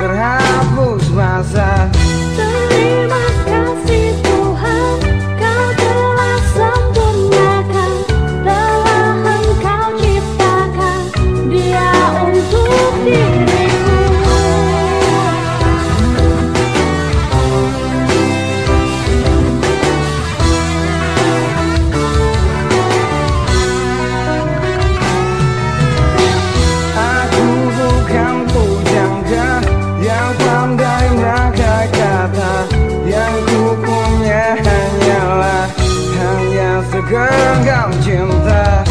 terhapus masa. Terima kasih legendar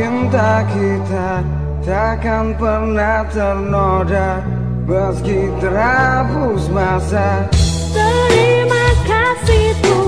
Cinta kita takkan pernah ternoda Meski terhapus masa. Terima kasih Tuhan.